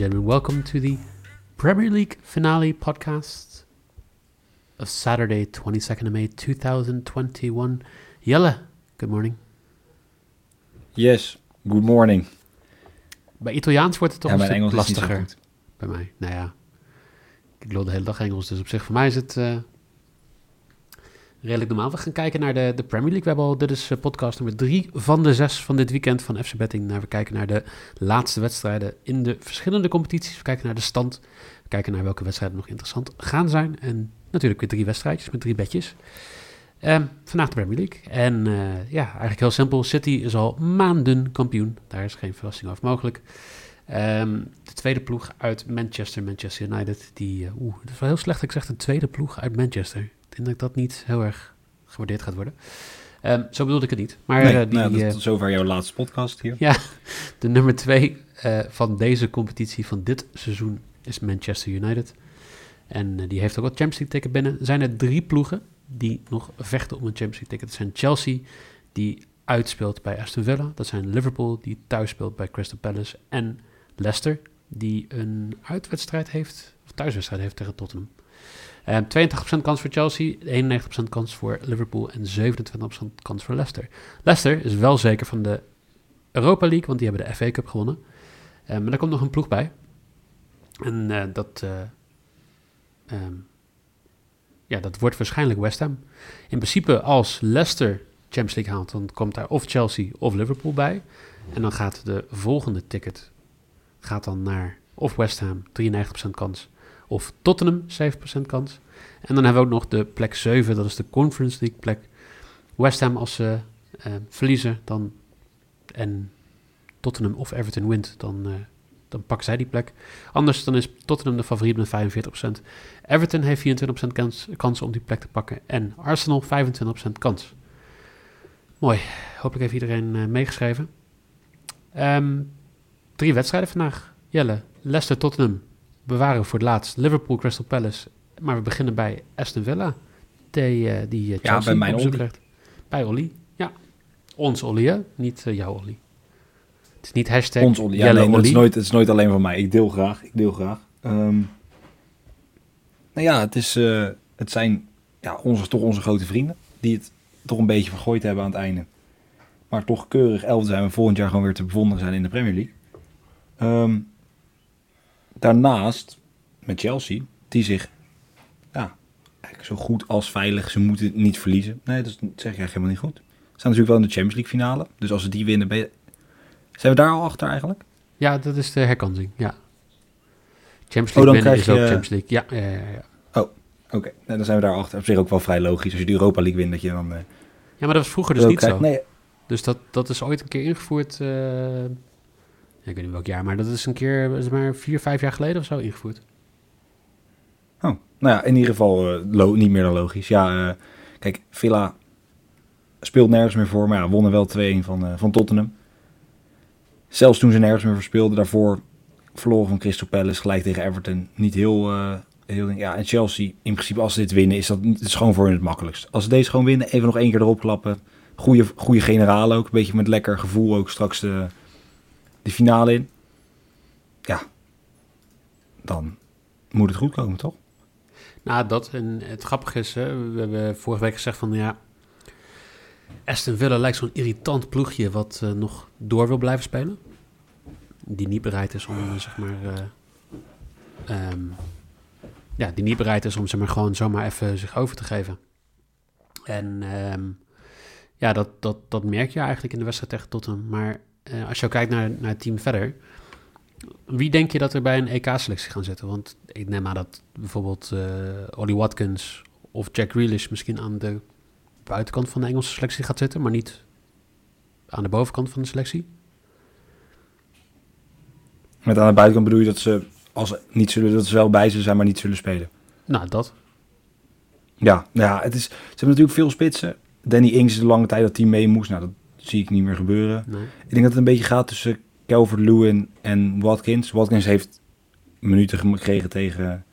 gentlemen, welcome to the Premier League finale podcast of Saturday, 22nd of May 2021. Jelle, good morning. Yes, good morning. Bij Italiaans wordt het toch Ja, een stuk Engels is niet zo lastiger bij mij. Nou ja, ik loop de hele dag Engels, dus op zich voor mij is het eh, redelijk normaal. We gaan kijken naar de, de Premier League. We hebben al, dit is eh, podcast nummer drie van de zes van dit weekend van FC Betting. Nou, we kijken naar de laatste wedstrijden in de verschillende competities. We kijken naar de stand. We kijken naar welke wedstrijden nog interessant gaan zijn. En natuurlijk weer drie wedstrijdjes met drie bedjes. Ehm, vandaag de Premier League. En eh, ja, eigenlijk heel simpel. City is al maanden kampioen. Daar is geen verrassing over mogelijk. Ehm, de tweede ploeg uit Manchester, Manchester United. Die, eh, oeh, het is wel heel slecht dat ik zeg de tweede ploeg uit Manchester. Ik denk dat dat niet heel erg gewaardeerd gaat worden. Ehm, zo bedoelde ik het niet. Maar Nee, eh, die, nou, dat eh, is tot zover jouw laatste podcast hier. ja, de nummer twee eh, van deze competitie van dit seizoen is Manchester United. En die heeft ook wat Champions League ticket binnen. Er zijn er drie ploegen die nog vechten om een Champions League ticket. Dat zijn Chelsea, die uitspeelt bij Aston Villa. Dat zijn Liverpool, die thuis speelt bij Crystal Palace. En Leicester, die een uitwedstrijd heeft, of thuiswedstrijd heeft tegen Tottenham. Eh 82% kans voor Chelsea, 91% kans voor Liverpool en 27% kans voor Leicester. Leicester is wel zeker van de Europa League, want die hebben de FA Cup gewonnen. Eh, maar daar komt nog een ploeg bij. En eh, dat, eh, ehm, ja, dat wordt waarschijnlijk West Ham. In principe, als Leicester Champions League haalt, dan komt daar of Chelsea of Liverpool bij. En dan gaat de volgende ticket gaat dan naar of West Ham, 93% kans, of Tottenham, 7% kans. En dan hebben we ook nog de plek 7, dat is de Conference League plek. West Ham, als ze eh, verliezen, dan en Tottenham of Everton wint, dan, eh, dan pakken zij die plek. Anders dan is Tottenham de favoriet met 45%. Everton heeft 24% kans, kans om die plek te pakken. En Arsenal 25% kans. Mooi. Hopelijk heeft iedereen eh, meegeschreven. Ehm, drie wedstrijden vandaag. Jelle, Leicester, Tottenham bewaren we voor het laatst. Liverpool, Crystal Palace. Maar we beginnen bij Aston Villa. Die, eh, die eh, Chelsea bij mijn op krijgt. Bij Ollie, ja. Ons Ollie, hè? Niet eh, jouw Ollie. Het is niet hashtag Ons Ollie. Ja, dat is, nooit, het is nooit alleen van mij. Ik deel graag. Ik deel graag. Ehm, nou ja, het, is, het zijn ja, onze, toch onze grote vrienden. Die het toch een beetje vergooid hebben aan het einde. Maar toch keurig elfde zijn we volgend jaar gewoon weer te bewonderen zijn in de Premier League. Ehm, daarnaast met Chelsea, die zich ja, eigenlijk zo goed als veilig, ze moeten niet verliezen. Nee, dat zeg ik eigenlijk helemaal niet goed. Ze staan natuurlijk wel in de Champions League finale. Dus als ze die winnen, ben je... zijn we daar al achter eigenlijk? Ja, dat is de herkansing, ja. Champions Oh, League dan winnen is krijg ook je- Champions League. Ja, ja, ja, ja. Oké, nou, dan zijn we daar achter. Op zich ook wel vrij logisch. Als je de Europa League wint, dat je dan... eh, ja, maar dat was vroeger dus niet krijgt. zo. Nee, Dus dat, dat is ooit een keer ingevoerd. eh, ik weet niet welk jaar, maar dat is een keer, maar vier, vijf jaar geleden of zo ingevoerd. Oh, nou ja, in ieder geval eh, niet meer dan logisch. Ja, eh, kijk, Villa speelt nergens meer voor, maar ja, wonnen wel 2-1 van, eh, van Tottenham. Zelfs toen ze nergens meer voor speelden, daarvoor verloren van Crystal Palace gelijk tegen Everton. Niet heel, heel ja, en Chelsea, in principe als ze dit winnen, is dat is gewoon voor hun het makkelijkst. Als ze deze gewoon winnen, even nog één keer erop klappen. Goede, goede generaal ook, een beetje met lekker gevoel ook straks de, de finale in. Ja, dan moet het goed komen, toch? Nou, dat. En het grappige is, hè, we hebben vorige week gezegd van ja. Aston Villa lijkt zo'n irritant ploegje wat eh, nog door wil blijven spelen. Die niet bereid is om, eh, zeg maar. eh, ehm, ja, die niet bereid is om zeg maar gewoon zomaar even zich over te geven. En ehm, ja, dat, dat, dat merk je eigenlijk in de wedstrijd tegen Tottenham. Maar eh, als je kijkt naar, naar het team verder. Wie denk je dat er bij een EK-selectie gaan zitten? Want ik neem aan dat bijvoorbeeld eh Ollie Watkins of Jack Grealish misschien aan de buitenkant van de Engelse selectie gaat zitten, maar niet aan de bovenkant van de selectie. Met aan de buitenkant bedoel je dat ze, als ze niet zullen, dat ze wel bij zullen zijn, maar niet zullen spelen. Nou, dat. Ja, ja, het is, ze hebben natuurlijk veel spitsen. Danny Ings is de lange tijd dat hij mee moest. Nou, dat zie ik niet meer gebeuren. Nee. Ik denk dat het een beetje gaat tussen Calvert-Lewin en Watkins. Watkins heeft minuten gekregen tegen,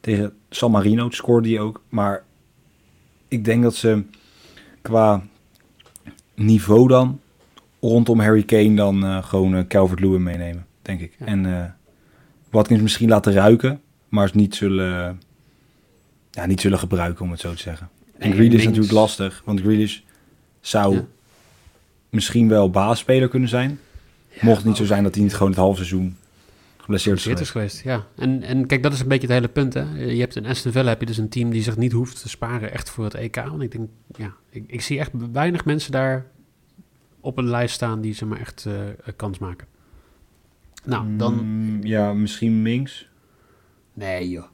tegen San Marino. Scoorde hij ook. Maar ik denk dat ze qua niveau dan rondom Harry Kane dan eh, gewoon eh, Calvert-Lewin meenemen, denk ik. Ja. En eh, Watkins misschien laten ruiken, maar het niet zullen, ja, niet zullen gebruiken, om het zo te zeggen. En Grealish is natuurlijk lastig, want Grealish zou Ja. Misschien wel baasspeler kunnen zijn. Ja, mocht het niet zo zijn dat hij niet gewoon het halve seizoen geblesseerd is geweest. is geweest, ja. En, en kijk, dat is een beetje het hele punt, hè. Je hebt in Aston Villa heb je dus een team die zich niet hoeft te sparen echt voor het EK. Want ik denk, ja, ik, ik zie echt weinig mensen daar op een lijst staan die ze maar echt eh, kans maken. Nou, dan... Mm, ja, misschien Minks. Nee, joh.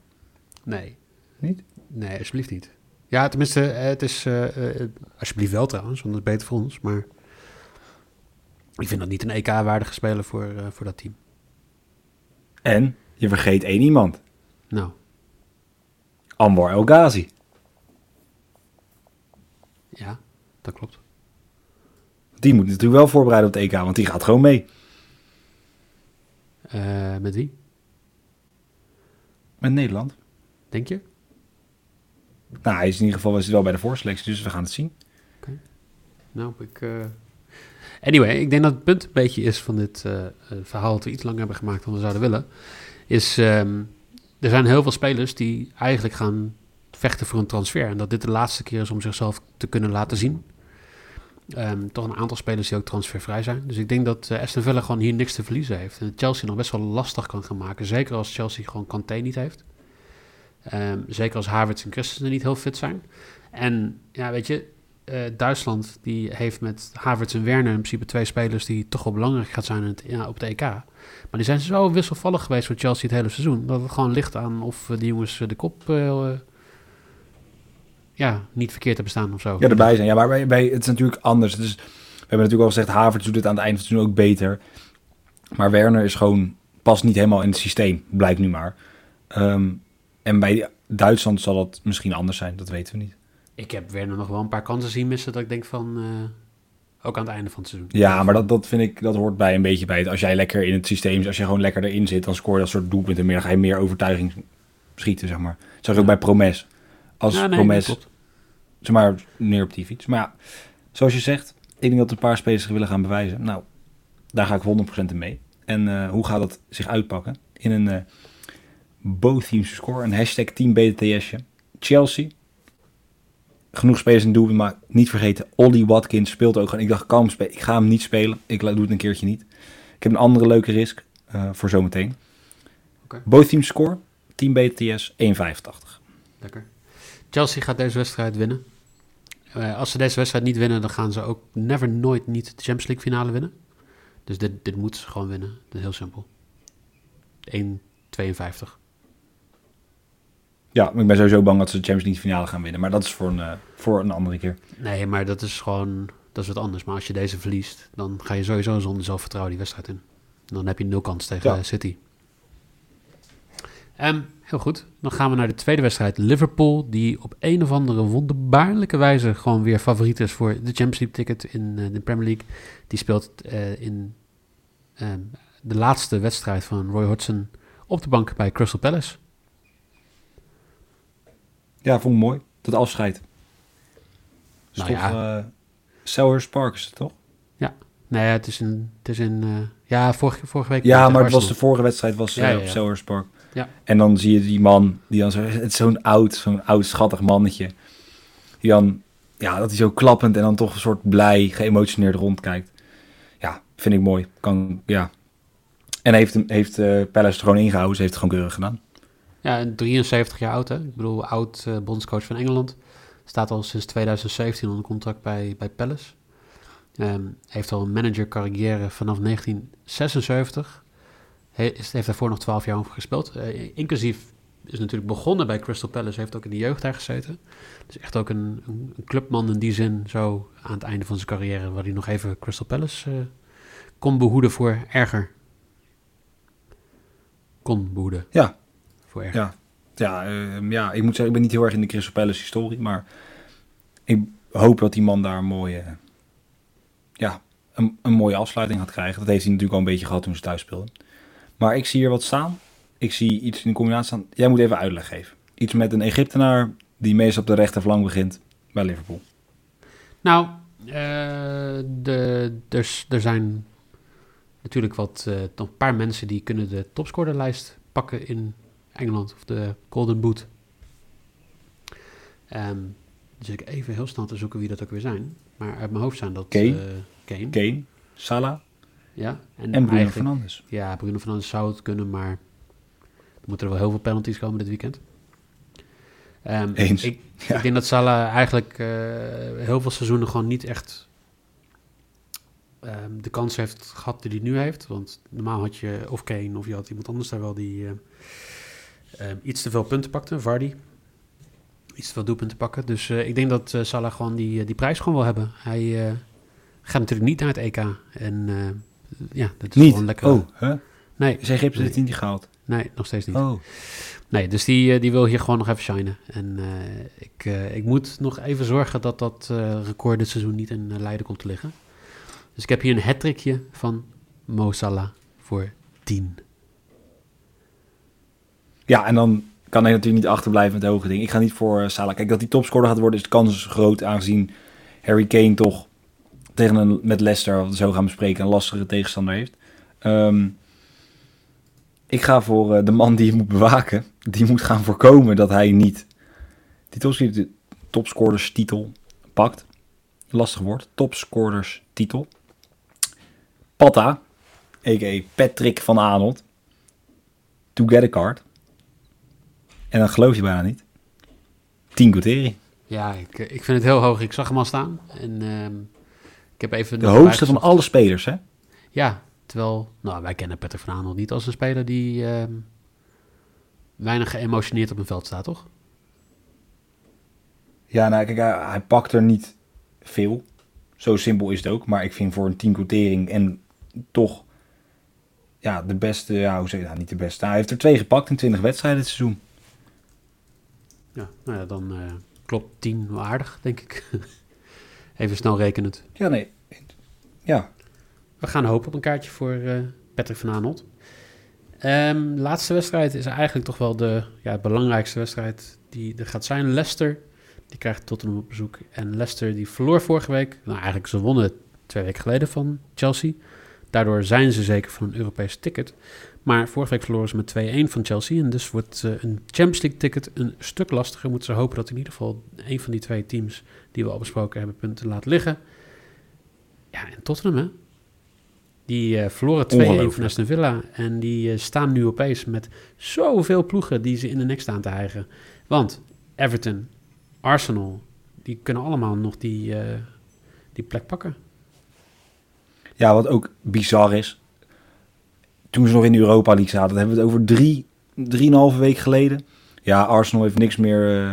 Nee. Niet? Nee, alsjeblieft niet. Ja, tenminste, eh, het is... eh, eh, alsjeblieft wel trouwens, want dat is beter voor ons. Maar ik vind dat niet een EK-waardige speler voor, eh, voor dat team. En je vergeet één iemand. Nou, Anwar El Ghazi. ja, dat klopt. Die moet natuurlijk wel voorbereiden op het EK, want die gaat gewoon mee. Eh, met wie, Met Nederland. denk je? Nou, hij is in ieder geval was wel bij de voorselectie, dus we gaan het zien. Nou, ik... eh, Anyway, ik denk dat het punt een beetje is van dit eh, eh, verhaal... dat we iets langer hebben gemaakt dan we zouden willen... is... ehm, er zijn heel veel spelers die eigenlijk gaan vechten voor een transfer... en dat dit de laatste keer is om zichzelf te kunnen laten zien. Ehm, toch een aantal spelers die ook transfervrij zijn. Dus ik denk dat eh, Aston Villa gewoon hier niks te verliezen heeft. En Chelsea nog best wel lastig kan gaan maken. Zeker als Chelsea gewoon Kanté niet heeft. Ehm, zeker als Havertz en Christensen niet heel fit zijn. En ja, weet je, eh, Duitsland die heeft met Havertz en Werner in principe twee spelers die toch wel belangrijk gaan zijn het, ja, op de EK. Maar die zijn zo wisselvallig geweest voor Chelsea het hele seizoen. Dat het gewoon ligt aan of die jongens de kop eh, ja, niet verkeerd hebben staan of zo. Ja, erbij zijn. Ja, maar bij, bij, het is natuurlijk anders. We hebben natuurlijk al gezegd, Havertz doet het aan het einde van het seizoen ook beter. Maar Werner is gewoon, past niet helemaal in het systeem, blijkt nu maar. Ehm, en bij Duitsland zal dat misschien anders zijn, dat weten we niet. Ik heb Werner nog wel een paar kansen zien missen dat ik denk van... eh, ook aan het einde van het seizoen. Ja, maar dat, dat vind ik, dat hoort bij een beetje bij het. Als jij lekker in het systeem, als je gewoon lekker erin zit, dan scoor je dat soort doelpunten meer. Dan ga je meer overtuiging schieten, zeg maar. Dat zag je ook bij Promes. Als Ja, nee, Promes, zeg maar, meer op die fiets. Maar ja, zoals je zegt, ik denk dat een paar spelers willen gaan bewijzen. Nou, daar ga ik 100% in mee. En eh, hoe gaat dat zich uitpakken? In een eh both teams score, een hashtag team BTS'je. Chelsea. Genoeg spelers in doel, maar niet vergeten, Ollie Watkins speelt ook gewoon. Ik dacht, kan spelen. Ik ga hem niet spelen. Ik doe het een keertje niet. Ik heb een andere leuke risk eh, voor zometeen. Oké. Both teams score, team BTS 1,85. Lekker. Chelsea gaat deze wedstrijd winnen. Eh, als ze deze wedstrijd niet winnen, dan gaan ze ook never nooit niet de Champions League finale winnen. Dus dit, dit moeten ze gewoon winnen. Dat is heel simpel. 1,52. Ja, maar ik ben sowieso bang dat ze de Champions League finale gaan winnen. Maar dat is voor een, eh, voor een andere keer. Nee, maar dat is gewoon dat is wat anders. Maar als je deze verliest, dan ga je sowieso zonder zelfvertrouwen die wedstrijd in. Dan heb je nul kans tegen Ja. City. Ehm, heel goed. Dan gaan we naar de tweede wedstrijd. Liverpool, die op een of andere wonderbaarlijke wijze gewoon weer favoriet is voor de Champions League ticket in eh, de Premier League. Die speelt eh, in ehm, de laatste wedstrijd van Roy Hodgson op de bank bij Crystal Palace. Ja, vond ik mooi. Dat afscheid. Nou toch, ja. eh, Selhurst Park is het toch? Nee, het is in, het is in eh, ja, vorige, vorige week. Ja, maar het was de vorige wedstrijd was Ja, eh, ja, op ja. Park. Ja. En dan zie je die man, die dan zo, het is zo'n oud, zo'n oud schattig mannetje. Die dan, ja, dat hij zo klappend en dan toch een soort blij, geëmotioneerd rondkijkt. Ja, vind ik mooi. Kan, ja. En heeft, hem- heeft eh Palace er gewoon ingehouden, ze heeft het gewoon keurig gedaan. Ja, en 73 jaar oud, hè? Ik bedoel, oud eh, bondscoach van Engeland. Staat al sinds 2017 onder contract bij, bij Palace. Ehm, heeft al een managercarrière vanaf 1976. He, is, heeft daarvoor nog 12 jaar over gespeeld. Eh, inclusief is natuurlijk begonnen bij Crystal Palace. Heeft ook in de jeugd daar gezeten. Dus echt ook een, een, een clubman in die zin. Zo aan het einde van zijn carrière. Waar hij nog even Crystal Palace eh, kon behoeden voor erger. Kon behoeden Ja, voor ja. Ja, eh, ja, ik moet zeggen, ik ben niet heel erg in de Crystal Palace historie, maar ik hoop dat die man daar een mooie, ja, een, een mooie afsluiting gaat krijgen. Dat heeft hij natuurlijk al een beetje gehad toen ze thuis speelden. Maar ik zie hier wat staan. Ik zie iets in de combinatie staan. Jij moet even uitleg geven. Iets met een Egyptenaar die meestal op de rechterflank begint bij Liverpool. Nou, eh, de, er, s- er zijn natuurlijk wat, eh, nog een paar mensen die kunnen de topscorerlijst pakken in Engeland. Of de Golden Boot. Ehm, dus ik even heel snel te zoeken wie dat ook weer zijn. Maar uit mijn hoofd zijn dat Kane. eh, Kane. Kane, Salah Ja, en Bruno eigenlijk- Fernandes. Ja, Bruno Fernandes zou het kunnen, maar er moeten er wel heel veel penalties komen dit weekend. Ehm, Eens. Ik, Ja. ik denk dat Salah eigenlijk eh, heel veel seizoenen gewoon niet echt ehm, de kans heeft gehad die hij nu heeft. Want normaal had je of Kane of je had iemand anders daar wel die eh, ehm, iets te veel punten pakte. Vardy. Iets te veel doelpunten pakken. Dus eh, ik denk dat eh, Salah gewoon die, eh, die prijs gewoon wil hebben. Hij gaat natuurlijk niet naar het EK. En ja, dat is Niet? gewoon lekker. Oh, hè? Nee, Is Egypte Nee. dit niet gehaald? nee, nog steeds niet. Oh. Nee, dus die, die wil hier gewoon nog even shinen. En ik, ik moet nog even zorgen dat dat eh, record dit seizoen niet in Leiden komt te liggen. Dus ik heb hier een hattrickje van Mo Salah voor 10. Ja, en dan kan hij natuurlijk niet achterblijven met hoge dingen. Ik ga niet voor eh, Salah. Kijk, dat hij topscorer gaat worden is de kans groot aangezien Harry Kane toch tegen een, met Leicester, we zo gaan bespreken, een lastige tegenstander heeft. Ehm, ik ga voor eh, de man die je moet bewaken. Die moet gaan voorkomen dat hij niet die topscorers titel pakt. Lastig woord. Topscorers titel. Patta, a.k.a. Patrick van Arnold. To get a card. En dan geloof je bijna niet. 10 Guterri. Ja, ik, eh, ik vind het heel hoog. Ik zag hem al staan. En ehm, ik heb even... De nog hoogste van alle spelers, hè? Ja, terwijl... Nou, wij kennen Patrick van Aanholt niet als een speler die... ehm, weinig geëmotioneerd op een veld staat, toch? Ja, nou kijk, hij, hij pakt er niet veel. Zo simpel is het ook. Maar ik vind voor een 10 quotering en toch ja, de beste, ja, hoe zeg je dat, niet de beste. Hij heeft er twee gepakt in 20 wedstrijden dit seizoen. Ja, nou ja, dan eh, klopt 10 wel aardig, denk ik. even snel rekenend. Ja, nee. Ja, We gaan hopen op een kaartje voor eh, Patrick van Aanholt. Ehm, laatste wedstrijd is eigenlijk toch wel de ja, belangrijkste wedstrijd die er gaat zijn. Leicester, die krijgt Tottenham op bezoek. En Leicester die verloor vorige week. Nou, eigenlijk ze wonnen twee weken geleden van Chelsea. Daardoor zijn ze zeker van een Europees ticket. Maar vorige week verloren ze met 2-1 van Chelsea. En dus wordt eh, een Champions League ticket een stuk lastiger. Moeten ze hopen dat in ieder geval een van die twee teams die we al besproken hebben punten laat liggen. Ja, en Tottenham hè. Die eh, verloren 2-1 van. Aston Villa. En die eh, staan nu opeens met zoveel ploegen die ze in de nek staan te hijgen. Want Everton, Arsenal, die kunnen allemaal nog die, die plek pakken. Ja, wat ook bizar is. Toen ze nog in de Europa League zaten, hebben we het over drie, drieënhalve week geleden. Ja, Arsenal heeft niks meer eh,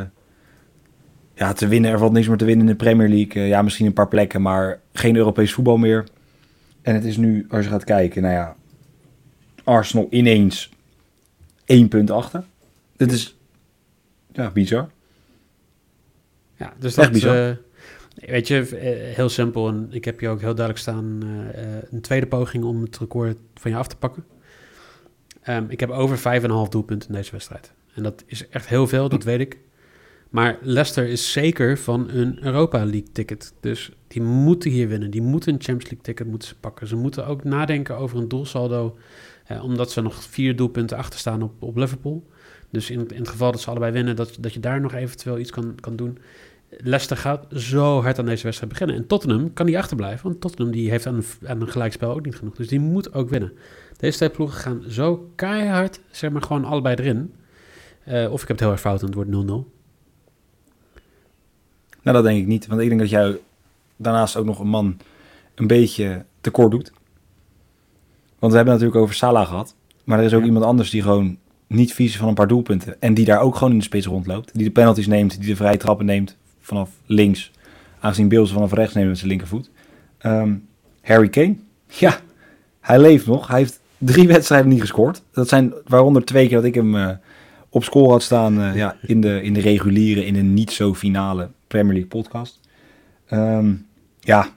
ja, te winnen. Er valt niks meer te winnen in de Premier League. Eh, ja, misschien een paar plekken, maar geen Europees voetbal meer. En het is nu, als je gaat kijken, nou ja, Arsenal ineens één punt achter. Dit is, ja, bizar. Ja, dus Echt dat bizar. eh, weet je, eh, heel simpel. En ik heb je ook heel duidelijk staan eh, eh, een tweede poging om het record van je af te pakken. Ehm, ik heb over 5,5 doelpunten in deze wedstrijd. En dat is echt heel veel, dat weet ik. Maar Leicester is zeker van een Europa League ticket. Dus die moeten hier winnen. Die moeten een Champions League ticket moeten pakken. Ze moeten ook nadenken over een doelsaldo. omdat ze nog vier doelpunten achter staan op, op Liverpool. Dus in, in het geval dat ze allebei winnen, dat, dat je daar nog eventueel iets kan, kan doen. Leicester gaat zo hard aan deze wedstrijd beginnen. En Tottenham kan niet achterblijven, want Tottenham die heeft aan een, aan een gelijkspel ook niet genoeg. Dus die moet ook winnen. Deze twee ploegen gaan zo keihard, zeg maar gewoon allebei erin. Eh, of ik heb het heel erg fout en het wordt 0-0. Nou, dat denk ik niet. Want ik denk dat jij daarnaast ook nog een man een beetje tekort doet. Want we hebben het natuurlijk over Salah gehad. Maar er is ook Ja. iemand anders die gewoon niet vies van een paar doelpunten. En die daar ook gewoon in de spits rondloopt. Die de penalties neemt, die de vrije trappen neemt vanaf links. Aangezien Beels vanaf rechts neemt met zijn linkervoet. Ehm, Harry Kane. Ja, hij leeft nog. Hij heeft drie wedstrijden niet gescoord. Dat zijn waaronder twee keer dat ik hem eh, op score had staan eh, ja, in, de, in de reguliere, in een niet zo finale Premier League podcast. Ehm, ja,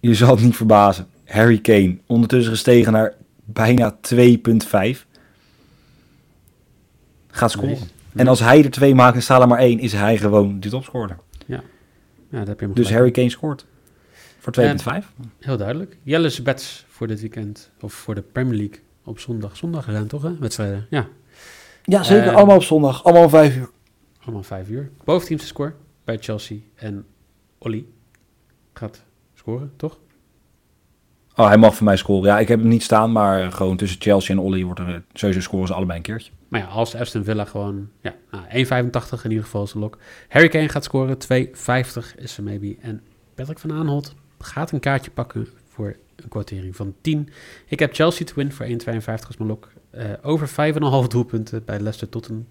je zal het niet verbazen. Harry Kane, ondertussen gestegen naar bijna 2,5. Gaat scoren. En als hij er twee maakt en Salah maar één, is hij gewoon de topscorer. Ja, dat heb je hem Dus. Harry Kane scoort. Voor 2,5. Heel duidelijk. Jelle's bets voor dit weekend, of voor de Premier League op zondag. Zondag zijn toch, hè? Wedstrijden, ja. Ja, zeker. Eh, allemaal op zondag. Allemaal om vijf uur. Allemaal vijf uur. Boventeamse score bij Chelsea. En Ollie gaat scoren, toch? Oh, hij mag voor mij scoren. Ja, ik heb hem niet staan, maar gewoon tussen Chelsea en Ollie wordt er eh, sowieso scoren ze allebei een keertje. Maar ja, als Aston Villa gewoon... Ja, nou, 1,85 in ieder geval is de lok. Harry Kane gaat scoren. 2,50 is zijn maybe. En Patrick van Aanholt gaat een kaartje pakken voor een kwartering van 10. Ik heb Chelsea te win voor 1,52 is mijn lok. Eh, over 5,5 doelpunten bij Leicester Tottenham.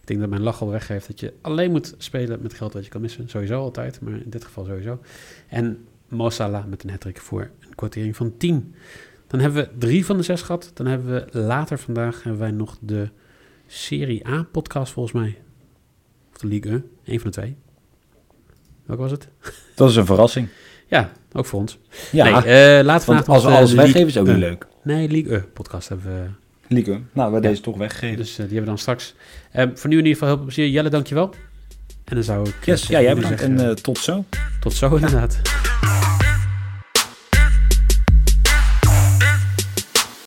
Ik denk dat mijn lach al weggeeft dat je alleen moet spelen met geld wat je kan missen. Sowieso altijd, maar in dit geval sowieso. En Mo Salah met een hat voor een kwartering van 10. Dan hebben we drie van de zes gehad. Dan hebben we later vandaag hebben wij nog de Serie A podcast volgens mij. Of de Ligue 1, een van de twee. Welke was het? Dat is een verrassing. Ja, ook voor ons. Ja, nee, eh later want vandaag als we alles Ligue weggeven is ook niet 1. leuk. Nee, Ligue 1 podcast hebben we. Lieke. Nou, we Ja. deze toch weggegeven. Dus eh, die hebben we dan straks. Eh, voor nu in ieder geval heel veel plezier. Jelle, dankjewel. En dan zou ik... eh, Yes, ja, jij bedankt zeggen, en eh, tot zo. Tot zo inderdaad.